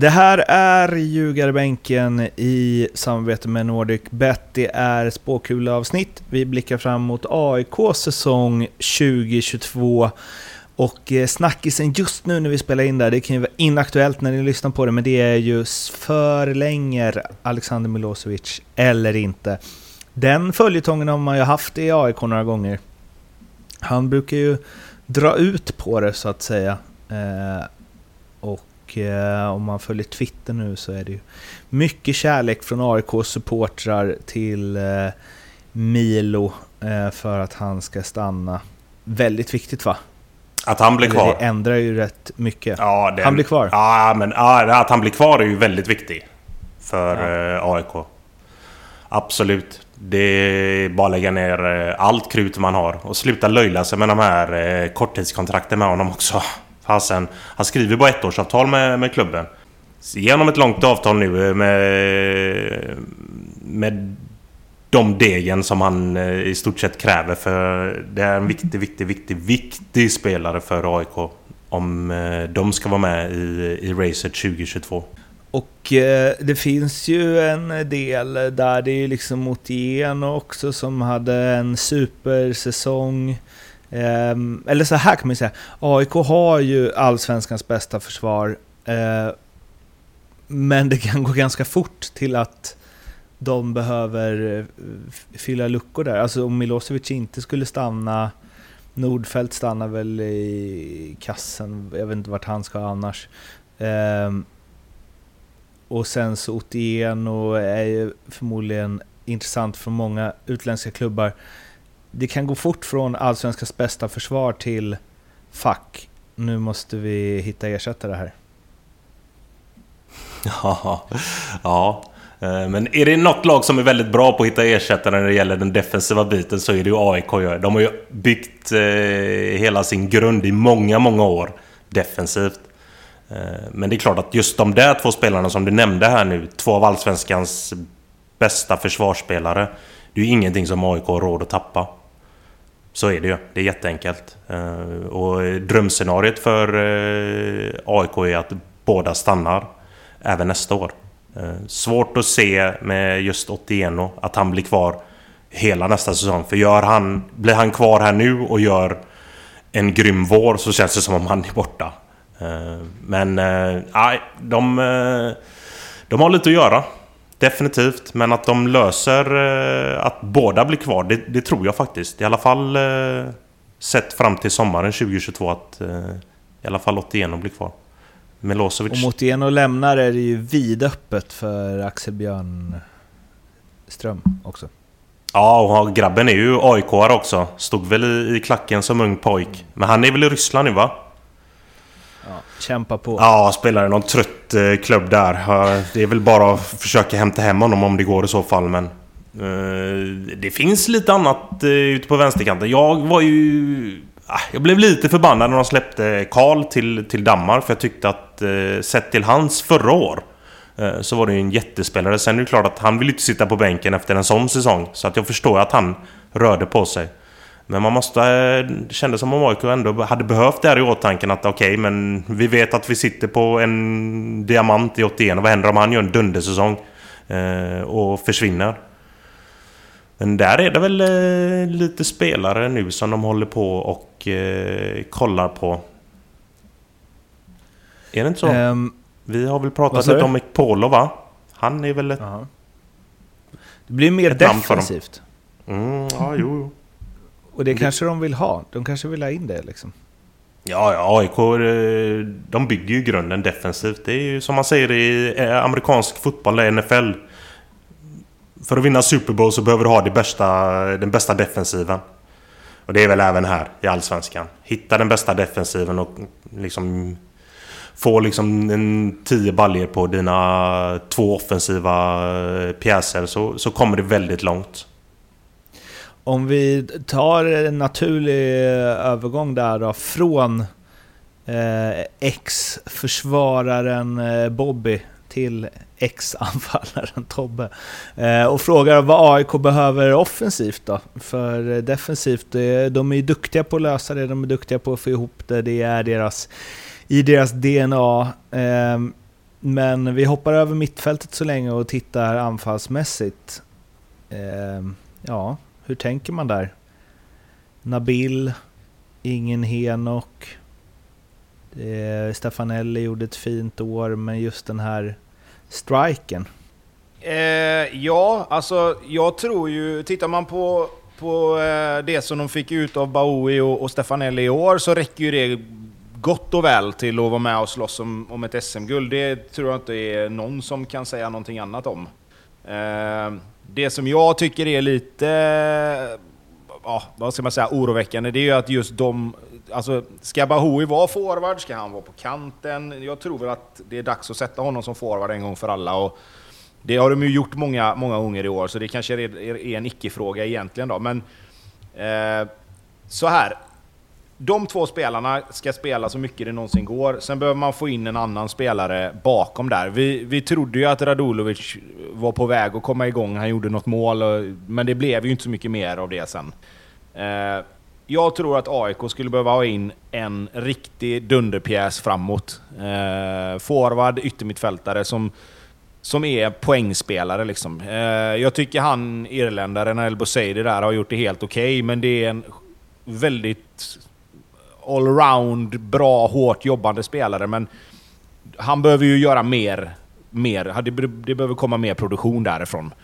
Det här är Ljugarbänken i samarbete med NordicBet. Det är spåkulavsnitt. Vi blickar fram mot AIKs säsong 2022. Och eh, snackisen just nu när vi spelar in där, det kan ju vara inaktuellt när ni lyssnar på det, men det är ju förlänger Alexander Milosevic eller inte. Den följetongen har man ju haft i AIK några gånger. Han brukar ju dra ut på det så att säga. Eh, och eh, om man följer Twitter nu så är det ju mycket kärlek från AIKs supportrar till eh, Milo eh, för att han ska stanna. Väldigt viktigt va? Att han blir Eller kvar? Det ändrar ju rätt mycket. Ja, den, han blir kvar? Ja, men ja, att han blir kvar är ju väldigt viktigt. För ja. Eh, AIK. Absolut. Det är bara att lägga ner eh, allt krut man har och sluta löjla sig med de här korttidskontrakten med honom också. Fasen, han skriver bara ettårsavtal med, med klubben. Genom ett långt avtal nu eh, med... Med de degen som han eh, i stort sett kräver för det är en viktig, viktig, viktig, viktig spelare för AIK. Om eh, de ska vara med i, i racet 2022. Och eh, det finns ju en del där det är liksom mot igen också som hade en supersäsong. Ehm, eller så här kan man ju säga, AIK har ju allsvenskans bästa försvar. Eh, men det kan gå ganska fort till att de behöver eh, fylla luckor där. Alltså om Milosevic inte skulle stanna, Nordfeldt stannar väl i kassen, jag vet inte vart han ska annars. Um, och sen så Otieno är ju förmodligen intressant för många utländska klubbar det kan gå fort från allsvenskans bästa försvar till fuck, nu måste vi hitta ersättare här. Ja, ja. Eh, men är det något lag som är väldigt bra på att hitta ersättare när det gäller den defensiva biten så är det ju AIK. De har ju byggt eh, hela sin grund i många, många år defensivt. Eh, men det är klart att just de där två spelarna som du nämnde här nu, två av Allsvenskans bästa försvarsspelare. Det är ju ingenting som AIK har råd att tappa. Så är det ju. Det är jätteenkelt. Eh, och drömscenariet för eh, AIK är att båda stannar även nästa år. Eh, svårt att se med just Otieno att han blir kvar hela nästa säsong. För gör han, blir han kvar här nu och gör en grym vår så känns det som om han är borta. Men nej, de, de har lite att göra. Definitivt, men att de löser eh, att båda blir kvar, det, det, tror jag faktiskt. I alla fall eh, sett fram till sommaren 2022 att eh, i alla fall Otieno blir kvar. Milosevic... Om Otieno lämnar är det ju vidöppet för Axel Björnström också. Ja, och grabben är ju aik också. Stod väl i, i klacken som ung pojk. Men han är väl i Ryssland nu va? Kämpa på. Ja, spelar i någon trött eh, klubb där. Det är väl bara att försöka hämta hem honom om det går i så fall, men... Eh, det finns lite annat eh, ute på vänsterkanten. Jag var ju... Ah, jag blev lite förbannad när de släppte Karl till, till Danmark, för jag tyckte att eh, sett till hans förra år eh, så var det ju en jättespelare. Sen är det klart att han vill inte sitta på bänken efter en sån säsong. Så att jag förstår att han rörde på sig. Men man måste... Det eh, kändes som om AIK ändå hade behövt det här i åtanke att okej, okay, men vi vet att vi sitter på en diamant i 81 och vad händer om han gör en dundersäsong? Eh, och försvinner? Men där är det väl eh, lite spelare nu som de håller på och eh, kollar på. Är det inte så? Um, Vi har väl pratat lite om Ekpolo va? Han är väl ett... Aha. Det blir mer defensivt. Mm, ja, jo, jo. Och det kanske de vill ha. De kanske vill ha in det liksom. Ja, ja, AIK eh, de bygger ju grunden defensivt. Det är ju som man säger i eh, amerikansk fotboll, i NFL. För att vinna Super Bowl så behöver du ha det bästa, den bästa defensiven. Och det är väl även här i Allsvenskan. Hitta den bästa defensiven och liksom... Få liksom en 10 baljer på dina två offensiva eh, pjäser så, så kommer det väldigt långt. Om vi tar en naturlig eh, övergång där då, från eh, ex-försvararen eh, Bobby till ex-anfallaren Tobbe. Eh, och frågar vad AIK behöver offensivt då? För eh, defensivt, de är ju duktiga på att lösa det, de är duktiga på att få ihop det, det är deras, i deras DNA. Eh, men vi hoppar över mittfältet så länge och tittar anfallsmässigt. Eh, ja, hur tänker man där? Nabil, ingen Henok. Eh, Stefanelli gjorde ett fint år, men just den här striken. Eh, ja, alltså jag tror ju... Tittar man på, på eh, det som de fick ut av Baui och, och Stefanelli i år så räcker ju det gott och väl till att vara med och slåss om, om ett SM-guld. Det tror jag inte är någon som kan säga någonting annat om. Eh, det som jag tycker är lite, ja, vad ska man säga, oroväckande, det är ju att just de... Alltså, ska Bahoui vara forward? Ska han vara på kanten? Jag tror väl att det är dags att sätta honom som forward en gång för alla. Och det har de ju gjort många, många gånger i år, så det kanske är, är en icke-fråga egentligen då. Men eh, så här, de två spelarna ska spela så mycket det någonsin går. Sen behöver man få in en annan spelare bakom där. Vi, vi trodde ju att Radulovic var på väg att komma igång. Han gjorde något mål, men det blev ju inte så mycket mer av det sen. Eh, jag tror att AIK skulle behöva ha in en riktig dunderpjäs framåt. Eh, forward, yttermittfältare som, som är poängspelare liksom. Eh, jag tycker han, irländaren El Boseidi där, har gjort det helt okej, okay, men det är en väldigt allround, bra, hårt jobbande spelare, men han behöver ju göra mer. mer. Det, det behöver komma mer produktion därifrån.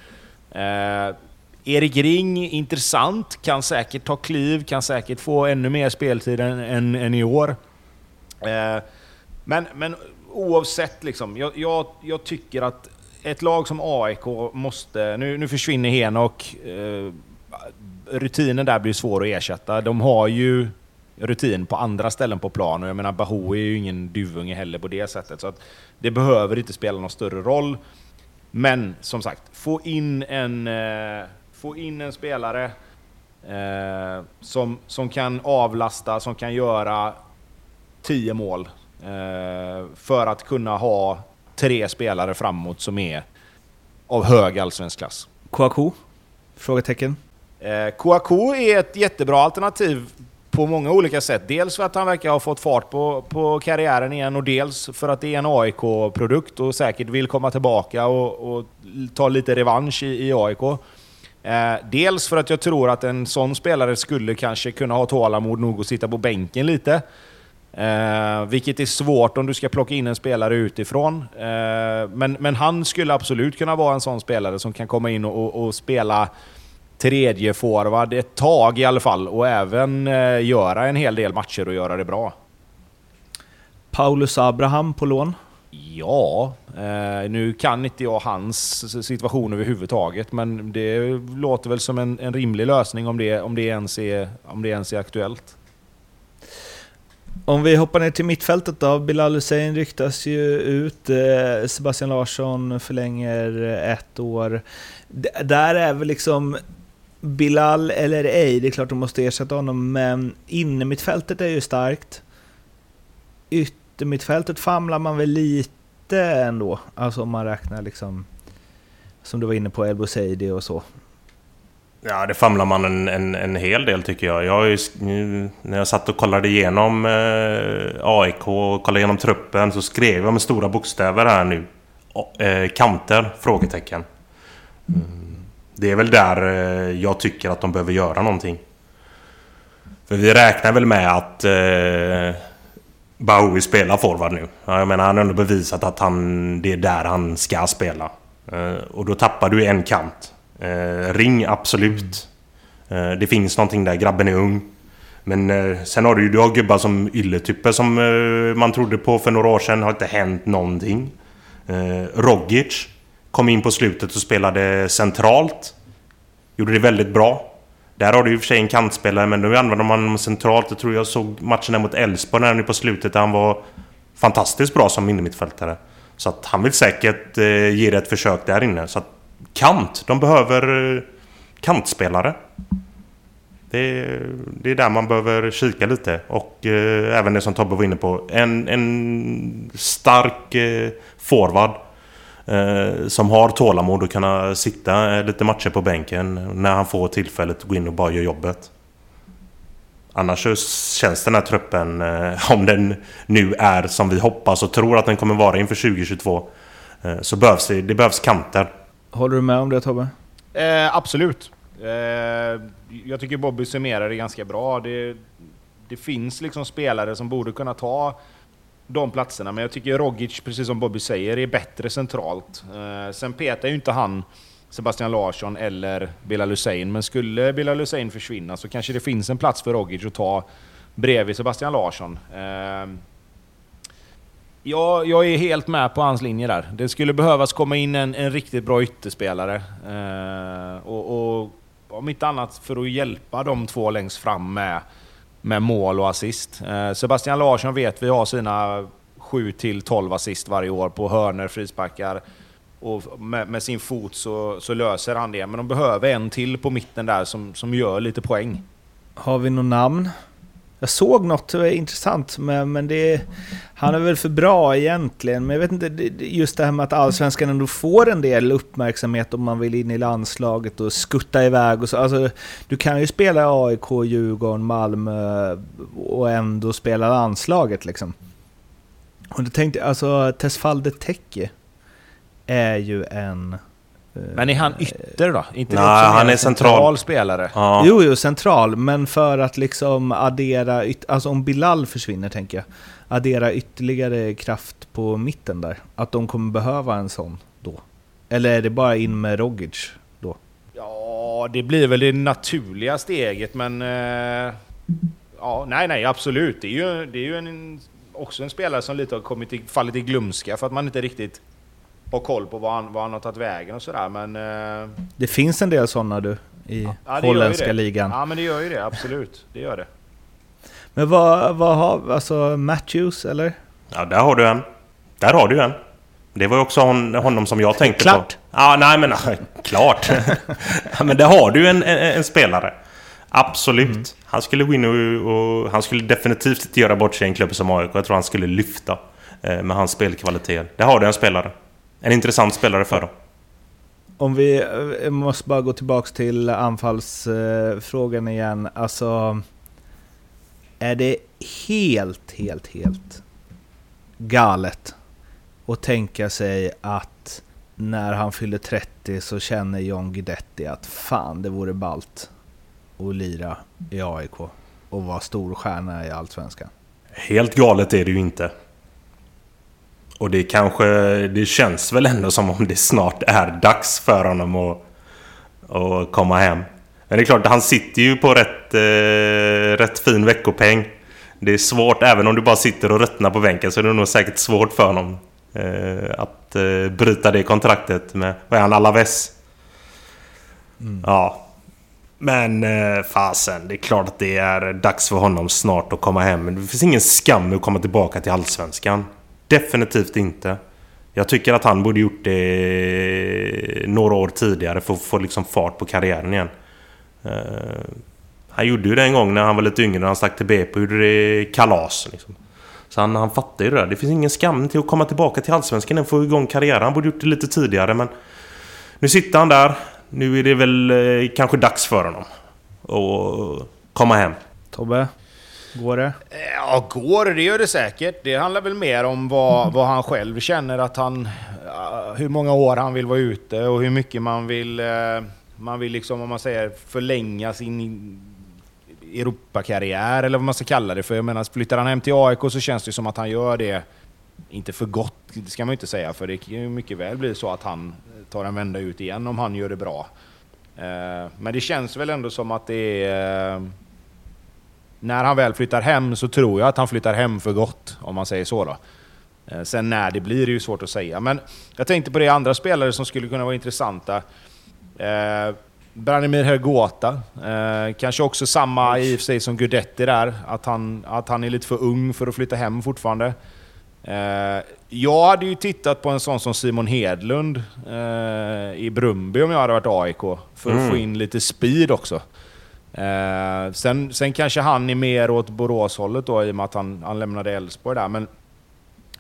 Eh, Erik Ring, intressant, kan säkert ta kliv, kan säkert få ännu mer speltid än, än, än i år. Eh, men, men oavsett, liksom, jag, jag, jag, tycker att ett lag som AIK måste... Nu, nu försvinner Henok. Eh, rutinen där blir svår att ersätta. De har ju rutin på andra ställen på plan. Och jag menar, Bahoui är ju ingen duvunge heller på det sättet. Så att det behöver inte spela någon större roll. Men som sagt, få in en, eh, få in en spelare eh, som, som kan avlasta, som kan göra 10 mål. Eh, för att kunna ha tre spelare framåt som är av hög allsvensk klass. Kouakou? Frågetecken? Eh, Kouakou är ett jättebra alternativ på många olika sätt. Dels för att han verkar ha fått fart på, på karriären igen och dels för att det är en AIK-produkt och säkert vill komma tillbaka och, och ta lite revansch i, i AIK. Eh, dels för att jag tror att en sån spelare skulle kanske kunna ha tålamod nog att sitta på bänken lite. Eh, vilket är svårt om du ska plocka in en spelare utifrån. Eh, men, men han skulle absolut kunna vara en sån spelare som kan komma in och, och, och spela tredje forward ett tag i alla fall och även eh, göra en hel del matcher och göra det bra. Paulus Abraham på lån? Ja, eh, nu kan inte jag hans situation överhuvudtaget, men det låter väl som en, en rimlig lösning om det, om, det ens är, om det ens är aktuellt. Om vi hoppar ner till mittfältet då. Bilal Hussein ryktas ju ut. Eh, Sebastian Larsson förlänger ett år. Där är väl liksom Bilal eller ej, det är klart de måste ersätta honom, men innermittfältet är ju starkt. Yttermittfältet famlar man väl lite ändå, alltså om man räknar liksom, som du var inne på, El Bouzedi och så. Ja, det famlar man en, en, en hel del tycker jag. jag ju, när jag satt och kollade igenom eh, AIK och kollade igenom truppen så skrev jag med stora bokstäver här nu. Eh, kanter? Frågetecken. Mm. Det är väl där eh, jag tycker att de behöver göra någonting. För vi räknar väl med att... Eh, Bahoui spelar forward nu. Jag menar, han har ändå bevisat att han, det är där han ska spela. Eh, och då tappar du en kant. Eh, ring, absolut. Eh, det finns någonting där, grabben är ung. Men eh, sen har du ju du har gubbar som Ylletyper som eh, man trodde på för några år sedan. har inte hänt någonting. Rogic kom in på slutet och spelade centralt. Gjorde det väldigt bra. Där har du i och för sig en kantspelare, men nu använder man honom centralt. Jag tror jag såg matchen där mot Elfsborg nu på slutet där han var fantastiskt bra som innermittfältare. Så att han vill säkert eh, ge det ett försök där inne. Så att kant, de behöver eh, kantspelare. Det, det, är där man behöver kika lite. Och eh, även det som Tobbe var inne på. En, en stark eh, forward eh, som har tålamod att kunna sitta lite matcher på bänken när han får tillfället att gå in och bara göra jobbet. Annars så känns den här truppen, eh, om den nu är som vi hoppas och tror att den kommer vara inför 2022, eh, så behövs det, det behövs kanter. Håller du med om det Tobbe? Eh, absolut. Eh, jag tycker Bobby summerar det ganska bra. Det, det finns liksom spelare som borde kunna ta de platserna. Men jag tycker Rogic, precis som Bobby säger, är bättre centralt. Eh, sen petar ju inte han Sebastian Larsson eller Bilal Hussein. Men skulle Bilal Hussein försvinna så kanske det finns en plats för Rogic att ta bredvid Sebastian Larsson. Eh, ja, jag är helt med på hans linje där. Det skulle behövas komma in en, en riktigt bra ytterspelare. Eh, och, och om inte annat för att hjälpa de två längst fram med med mål och assist. Eh, Sebastian Larsson vet vi har sina 7 12 assist varje år på hörner, frisparkar. Och med, med, sin fot så, så, löser han det. Men de behöver en till på mitten där som, som gör lite poäng. Har vi något namn? Jag såg något intressant, men, men det, han är väl för bra egentligen. Men jag vet inte, just det här med att allsvenskan ändå får en del uppmärksamhet om man vill in i landslaget och skutta iväg och så. Alltså, du kan ju spela i AIK, Djurgården, Malmö och ändå spela landslaget liksom. Och då tänkte jag, alltså Tesfalde Tecke är ju en men är han ytter då? Inte Nej, han är central. central spelare. Ja. Jo, jo, central. Men för att liksom addera... Alltså om Bilal försvinner, tänker jag. Addera ytterligare kraft på mitten där. Att de kommer behöva en sån då. Eller är det bara in med Rogic då? Ja, det blir väl det naturliga steget, men... Eh, ja, nej, nej, absolut. Det är ju, det är ju en, också en spelare som lite har kommit i, fallit i glömska för att man inte riktigt ha koll på vad han, vad han har tagit vägen och sådär men... Eh... Det finns en del sådana du, i ja, holländska ligan. Ja men det gör ju det, absolut. Det gör det. Men vad, vad har, alltså Matthews eller? Ja där har du en. Där har du en. Det var ju också hon, honom som jag tänkte klart. på. Ja, nej men klart. ja, men där har du en, en, en spelare. Absolut. Mm. Han skulle gå in och, och, Han skulle definitivt inte göra bort sig i en klubb som AIK. Jag tror han skulle lyfta. Eh, med hans spelkvaliteter. Där har du en spelare. En intressant spelare för dem. Om vi eh, måste bara gå tillbaks till anfallsfrågan igen. Alltså... Är det helt, helt, helt galet att tänka sig att när han fyller 30 så känner John Guidetti att fan det vore balt att lira i AIK och vara stor stjärna i Allsvenskan? Helt galet är det ju inte. Och det kanske... Det känns väl ändå som om det snart är dags för honom att, att komma hem. Men det är klart, han sitter ju på rätt, eh, rätt fin veckopeng. Det är svårt, även om du bara sitter och ruttnar på bänken så är det nog säkert svårt för honom eh, att eh, bryta det kontraktet med, vad är han, Alaves? Mm. Ja. Men eh, fasen, det är klart att det är dags för honom snart att komma hem. Men det finns ingen skam med att komma tillbaka till Allsvenskan. Definitivt inte. Jag tycker att han borde gjort det några år tidigare för att få liksom fart på karriären igen. Uh, han gjorde ju det en gång när han var lite yngre, när han stack till BP och gjorde det kalas. Liksom. Så han, han fattar ju det där. Det finns ingen skam till att komma tillbaka till Allsvenskan och få igång karriären. Han borde gjort det lite tidigare men... Nu sitter han där. Nu är det väl eh, kanske dags för honom. Att komma hem. Tobbe? Går det? Ja, går det gör det säkert. Det handlar väl mer om vad, vad han själv känner att han... Hur många år han vill vara ute och hur mycket man vill... Eh, man vill liksom, om man säger, förlänga sin Europakarriär, eller vad man ska kalla det. För jag menar, flyttar han hem till AIK så känns det som att han gör det, inte för gott, det ska man ju inte säga, för det kan ju mycket väl bli så att han tar en vända ut igen om han gör det bra. Eh, men det känns väl ändå som att det är... När han väl flyttar hem så tror jag att han flyttar hem för gott, om man säger så då. Eh, sen när det blir är ju svårt att säga. Men jag tänkte på det andra spelare som skulle kunna vara intressanta. Eh, Branimir Hergota. Eh, kanske också samma i och för sig som Gudetti där. Att han, att han är lite för ung för att flytta hem fortfarande. Eh, jag hade ju tittat på en sån som Simon Hedlund eh, i Brumby om jag hade varit AIK. För att mm. få in lite speed också. Eh, sen, sen kanske han är mer åt Boråshållet då i och med att han, han lämnade Elfsborg där. Men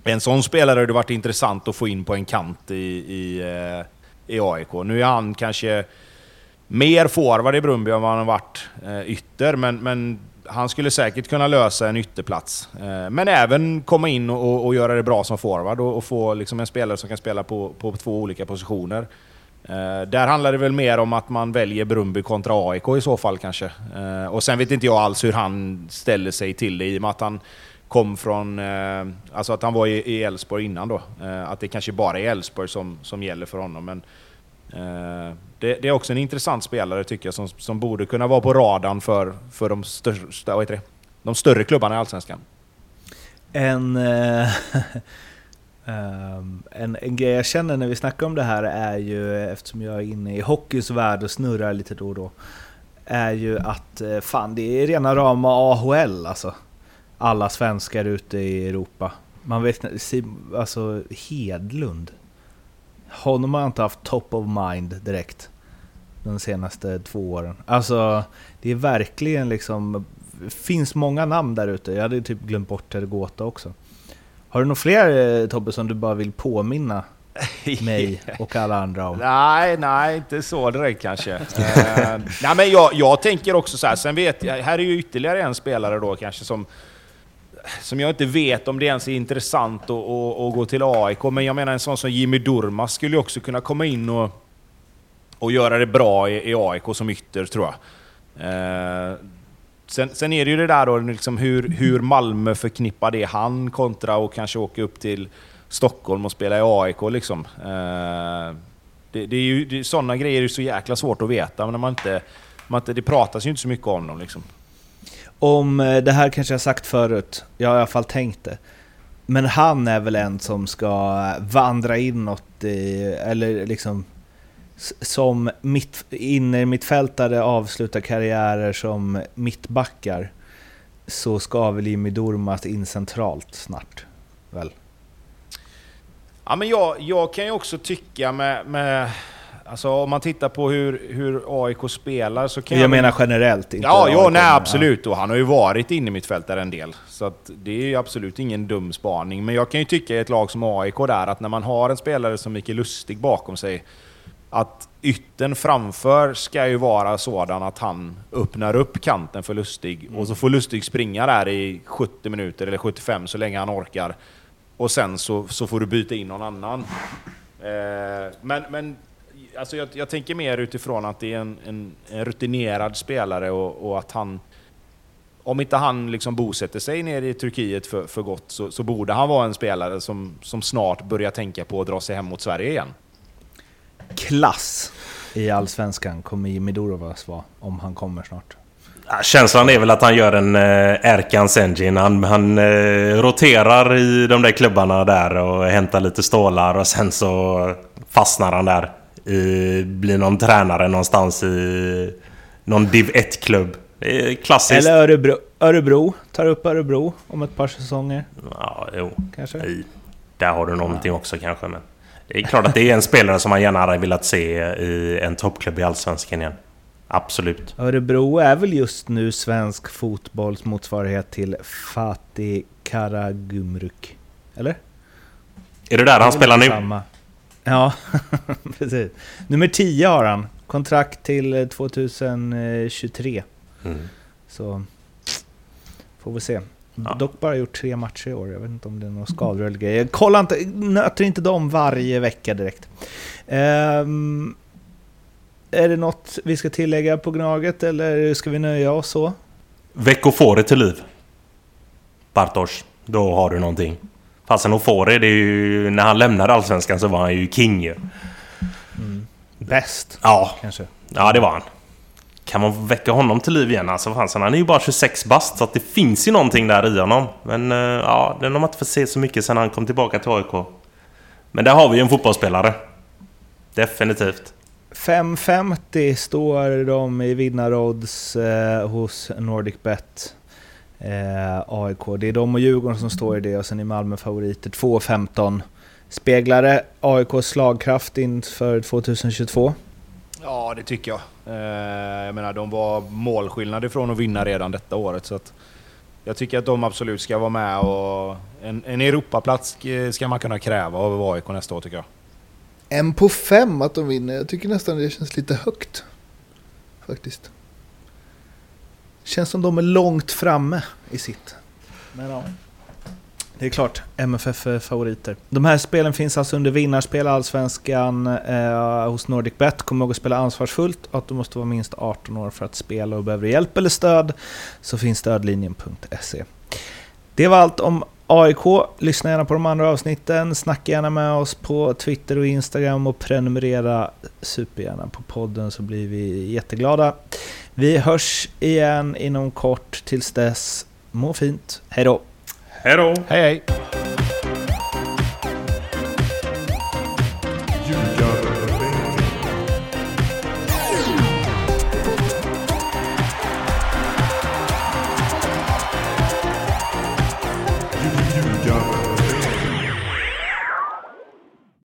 en sån spelare hade varit intressant att få in på en kant i, i, eh, i AIK. Nu är han kanske mer forward i Brumby än vad han har varit eh, ytter, men, men han skulle säkert kunna lösa en ytterplats. Eh, men även komma in och, och, göra det bra som forward och, och få liksom en spelare som kan spela på, på två olika positioner. Eh, där handlar det väl mer om att man väljer Brumby kontra AIK i så fall kanske. Eh, och sen vet inte jag alls hur han ställer sig till det i och med att han kom från... Eh, alltså att han var i Elfsborg innan då. Att det kanske bara är Elfsborg som, som gäller för honom. Men det, det, är också en intressant spelare tycker jag, som, som borde kunna vara på radarn för, för de, största, vad heter det? de större klubbarna i Allsvenskan. En, eh, Um, en, en grej jag känner när vi snackar om det här är ju, eftersom jag är inne i hockeyns värld och snurrar lite då och då, är ju att eh, fan det är rena rama AHL alltså alla svenskar ute i Europa. Man vet alltså Hedlund. Honom har jag inte haft top of mind direkt. De senaste två åren. Alltså, det är verkligen liksom... finns många namn där ute. Jag hade typ glömt bort Tergota också. Har du några fler eh, Tobbe som du bara vill påminna mig och alla andra om? Nej, nej, inte så direkt kanske. uh, nej, men jag, jag tänker också så här, sen vet jag, här är ju ytterligare en spelare då kanske som som jag inte vet om det ens är intressant att, att, att, gå till AIK, men jag menar en sån som Jimmy Durmas skulle också kunna komma in och, och göra det bra i, i AIK som ytter, tror jag. Eh, sen, sen, är det ju det där då, liksom hur, hur Malmö förknippar det han kontra och kanske åka upp till Stockholm och spela i AIK liksom. Eh, det, det, är ju, det, sådana grejer är så jäkla svårt att veta, men man inte, man inte, det pratas ju inte så mycket om dem. Liksom. Om, eh, det här kanske jag sagt förut, jag har i alla fall tänkt det. Men han är väl en som ska eh, vandra inåt i, eller liksom som mitt, innermittfältare avslutar karriärer som mittbackar så ska väl Jimmy Durmaz in centralt snart, väl? Ja, men jag, jag kan ju också tycka med, med Alltså om man tittar på hur, hur AIK spelar så kan jag... Jag menar generellt, inte Ja, ja nej absolut. Och han har ju varit inne i mitt där en del. Så att det är ju absolut ingen dum spaning. Men jag kan ju tycka i ett lag som AIK där, att när man har en spelare som Mikael Lustig bakom sig, att ytten framför ska ju vara sådan att han öppnar upp kanten för Lustig. Mm. Och så får Lustig springa där i 70 minuter, eller 75, så länge han orkar. Och sen så, så får du byta in någon annan. Eh, men, men alltså jag, jag, tänker mer utifrån att det är en, en, en rutinerad spelare och, och, att han... Om inte han liksom bosätter sig nere i Turkiet för, för gott så, så, borde han vara en spelare som, som snart börjar tänka på att dra sig hem mot Sverige igen. Klass i Allsvenskan kommer Jimmy Durovas vara, om han kommer snart. Känslan är väl att han gör en eh, Erkans Engine. Han, han eh, roterar i de där klubbarna där och hämtar lite stålar och sen så fastnar han där i, blir någon tränare någonstans i någon Div 1-klubb. Klassiskt. Eller Örebro. Örebro. Tar upp Örebro om ett par säsonger. Ja, jo. Kanske. I, där har du någonting ja. också kanske. Men det är klart att det är en spelare som man gärna hade velat se i en toppklubb i Allsvenskan igen. Absolut. Örebro är väl just nu svensk fotbolls motsvarighet till Fatih Karagümrük? Eller? Är det där han spelar nu? Samma. Ja, precis. Nummer 10 har han. Kontrakt till 2023. Mm. Så får vi se. Ja. Dock bara gjort tre matcher i år. Jag vet inte om det är några skador eller grejer. Kolla inte, nöter inte dem varje vecka direkt. Um, är det något vi ska tillägga på Gnaget eller ska vi nöja oss så? Väck Ofori till liv. Bartosz. Då har du någonting. Fastän Ofori, det är ju... När han lämnade Allsvenskan så var han ju king ju. Bäst, Ja, kanske. ja det var han. Kan man väcka honom till liv igen? Alltså fan, han är ju bara 26 bast så att det finns ju någonting där i honom. Men eh, ja, den har man inte fått se så mycket sen han kom tillbaka till AIK. Men där har vi ju en fotbollsspelare. Definitivt. 5.50 står de i vinnarodds eh, hos NordicBet. Eh, AIK. Det är de och Djurgården som står i det och sen är Malmö favoriter 2.15. Speglare AIKs slagkraft inför 2022? Ja, det tycker jag. Eh, jag menar, de var målskillnad ifrån att vinna redan detta året. Så att jag tycker att de absolut ska vara med och en, en Europaplats eh, ska man kunna kräva av AIK nästa år tycker jag. En på fem att de vinner. Jag tycker nästan det känns lite högt. Faktiskt. Känns som de är långt framme i sitt. Men ja. Det är klart, MFF är favoriter. De här spelen finns alltså under vinnarspel Allsvenskan eh, hos NordicBet. Kom ihåg att spela ansvarsfullt och att du måste vara minst 18 år för att spela och behöver du hjälp eller stöd så finns stödlinjen.se. Det var allt om AIK. Lyssna gärna på de andra avsnitten. Snacka gärna med oss på Twitter och Instagram och prenumerera supergärna på podden så blir vi jätteglada. Vi hörs igen inom kort. Tills dess, må fint. Hej då! Hej då! Hej hej!